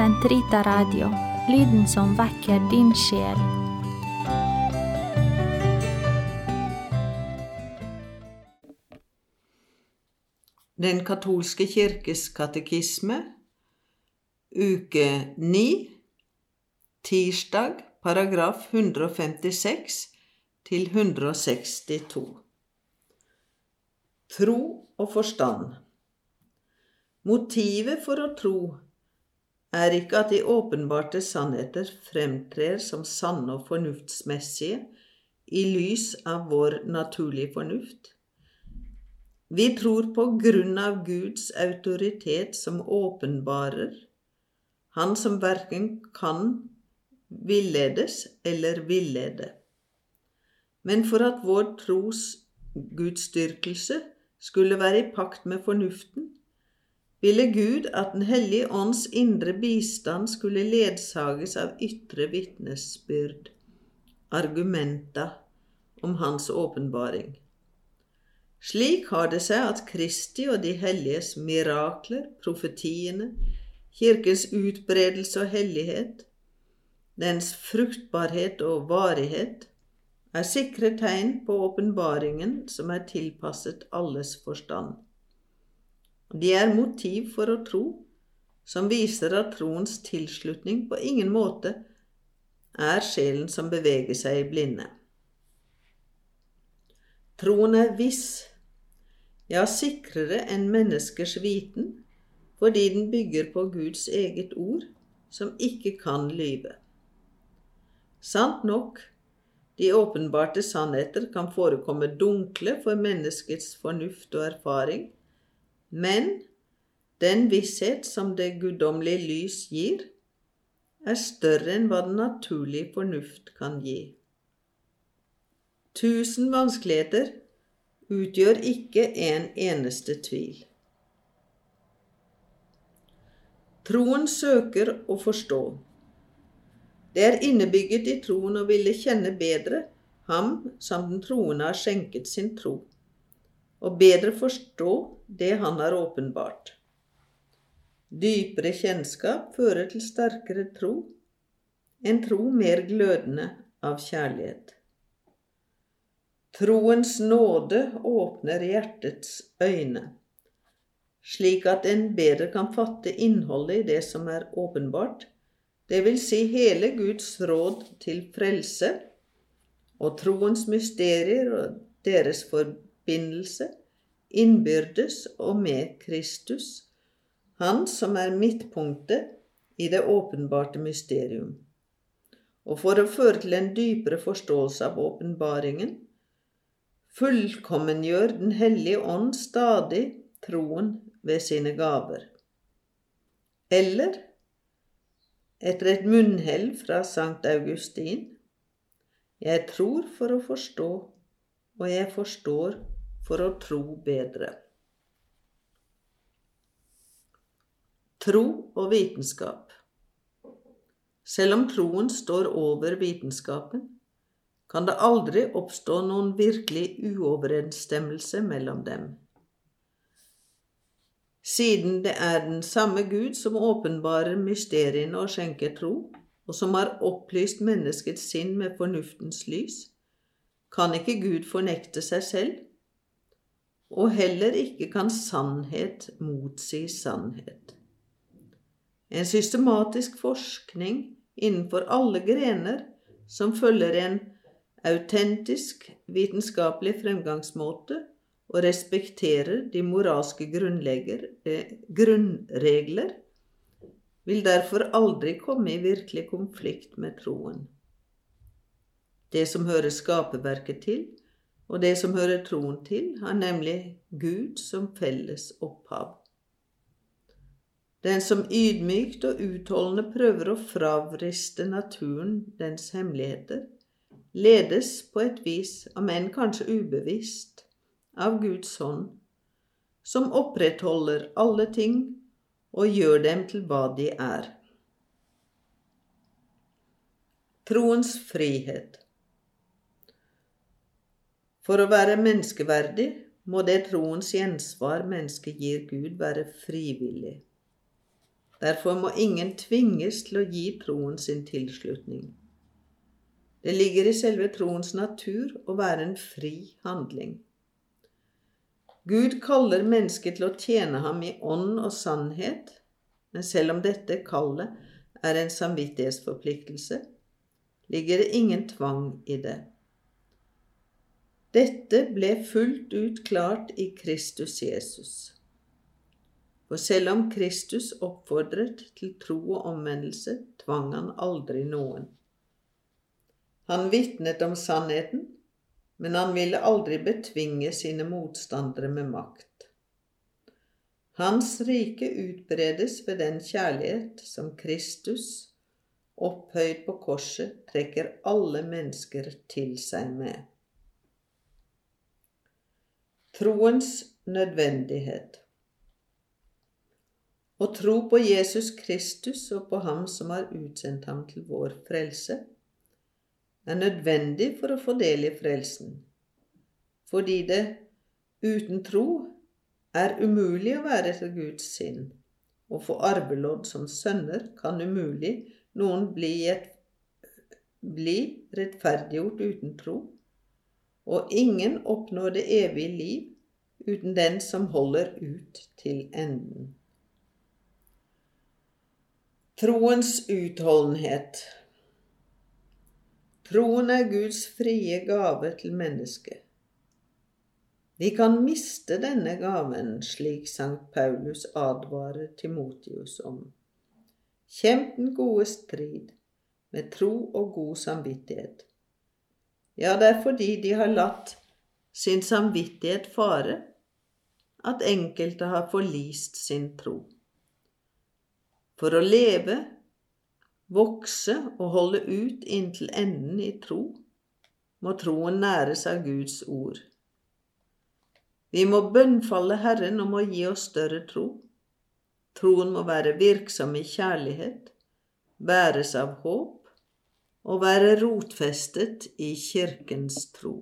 Sentrita Radio, lyden som vekker din sjel. Den katolske kirkes katekisme, uke 9, tirsdag, paragraf 156 til 162. Tro og forstand. Motivet for å tro er ikke at de åpenbarte sannheter fremtrer som sanne og fornuftsmessige i lys av vår naturlige fornuft. Vi tror på grunn av Guds autoritet som åpenbarer, Han som verken kan villedes eller villede. Men for at vår tros gudsdyrkelse skulle være i pakt med fornuften, ville Gud at Den hellige ånds indre bistand skulle ledsages av ytre vitnesbyrd, argumenta om Hans åpenbaring. Slik har det seg at Kristi og de helliges mirakler, profetiene, Kirkens utbredelse og hellighet, dens fruktbarhet og varighet, er sikre tegn på åpenbaringen som er tilpasset alles forstand. De er motiv for å tro, som viser at troens tilslutning på ingen måte er sjelen som beveger seg i blinde. Troen er viss, ja, sikrere enn menneskers viten, fordi den bygger på Guds eget ord, som ikke kan lyve. Sant nok, de åpenbarte sannheter kan forekomme dunkle for menneskets fornuft og erfaring, men den visshet som det guddommelige lys gir, er større enn hva den naturlige fornuft kan gi. Tusen vanskeligheter utgjør ikke en eneste tvil. Troen søker å forstå. Det er innebygget i troen å ville kjenne bedre ham som den troende har skjenket sin tro, og bedre forstå det han har åpenbart. Dypere kjennskap fører til sterkere tro, en tro mer glødende av kjærlighet. Troens nåde åpner hjertets øyne, slik at en bedre kan fatte innholdet i det som er åpenbart, det vil si hele Guds råd til frelse og troens mysterier og deres forbindelse innbyrdes og med Kristus, Han som er midtpunktet i det åpenbarte mysterium. Og for å føre til en dypere forståelse av åpenbaringen, fullkommengjør Den hellige ånd stadig troen ved sine gaver. Eller, etter et munnhell fra Sankt Augustin, jeg tror for å forstå, og jeg forstår for å tro bedre. Tro og vitenskap Selv om troen står over vitenskapen, kan det aldri oppstå noen virkelig uoverensstemmelse mellom dem. Siden det er den samme Gud som åpenbarer mysteriene og skjenker tro, og som har opplyst menneskets sinn med fornuftens lys, kan ikke Gud fornekte seg selv, og heller ikke kan sannhet motsi sannhet. En systematisk forskning innenfor alle grener som følger en autentisk vitenskapelig fremgangsmåte og respekterer de moralske eh, grunnregler, vil derfor aldri komme i virkelig konflikt med troen. Det som hører skaperverket til, og det som hører troen til, har nemlig Gud som felles opphav. Den som ydmykt og utholdende prøver å fravriste naturen dens hemmeligheter, ledes på et vis, om enn kanskje ubevisst, av Guds hånd, som opprettholder alle ting og gjør dem til hva de er. Troens frihet For å være menneskeverdig må det troens gjensvar mennesket gir Gud, være frivillig. Derfor må ingen tvinges til å gi troen sin tilslutning. Det ligger i selve troens natur å være en fri handling. Gud kaller mennesket til å tjene ham i ånd og sannhet, men selv om dette kallet er en samvittighetsforpliktelse, ligger det ingen tvang i det. Dette ble fullt ut klart i Kristus Jesus. For selv om Kristus oppfordret til tro og omvendelse, tvang han aldri noen. Han vitnet om sannheten, men han ville aldri betvinge sine motstandere med makt. Hans rike utbredes ved den kjærlighet som Kristus, opphøyd på korset, trekker alle mennesker til seg med. Troens nødvendighet. Å tro på Jesus Kristus og på Ham som har utsendt ham til vår frelse, er nødvendig for å få del i frelsen, fordi det uten tro er umulig å være etter Guds sinn, og få arvelodd som sønner kan umulig noen bli, et, bli rettferdiggjort uten tro, og ingen oppnår det evige liv uten den som holder ut til enden. Troens utholdenhet Troen er Guds frie gave til mennesket. Vi kan miste denne gaven, slik Sankt Paulus advarer Timotius om. Kjemp den gode strid med tro og god samvittighet. Ja, det er fordi de har latt sin samvittighet fare, at enkelte har forlist sin tro. For å leve vokse og holde ut inntil enden i tro, må troen næres av Guds ord. Vi må bønnfalle Herren om å gi oss større tro. Troen må være virksom i kjærlighet, bæres av håp og være rotfestet i Kirkens tro.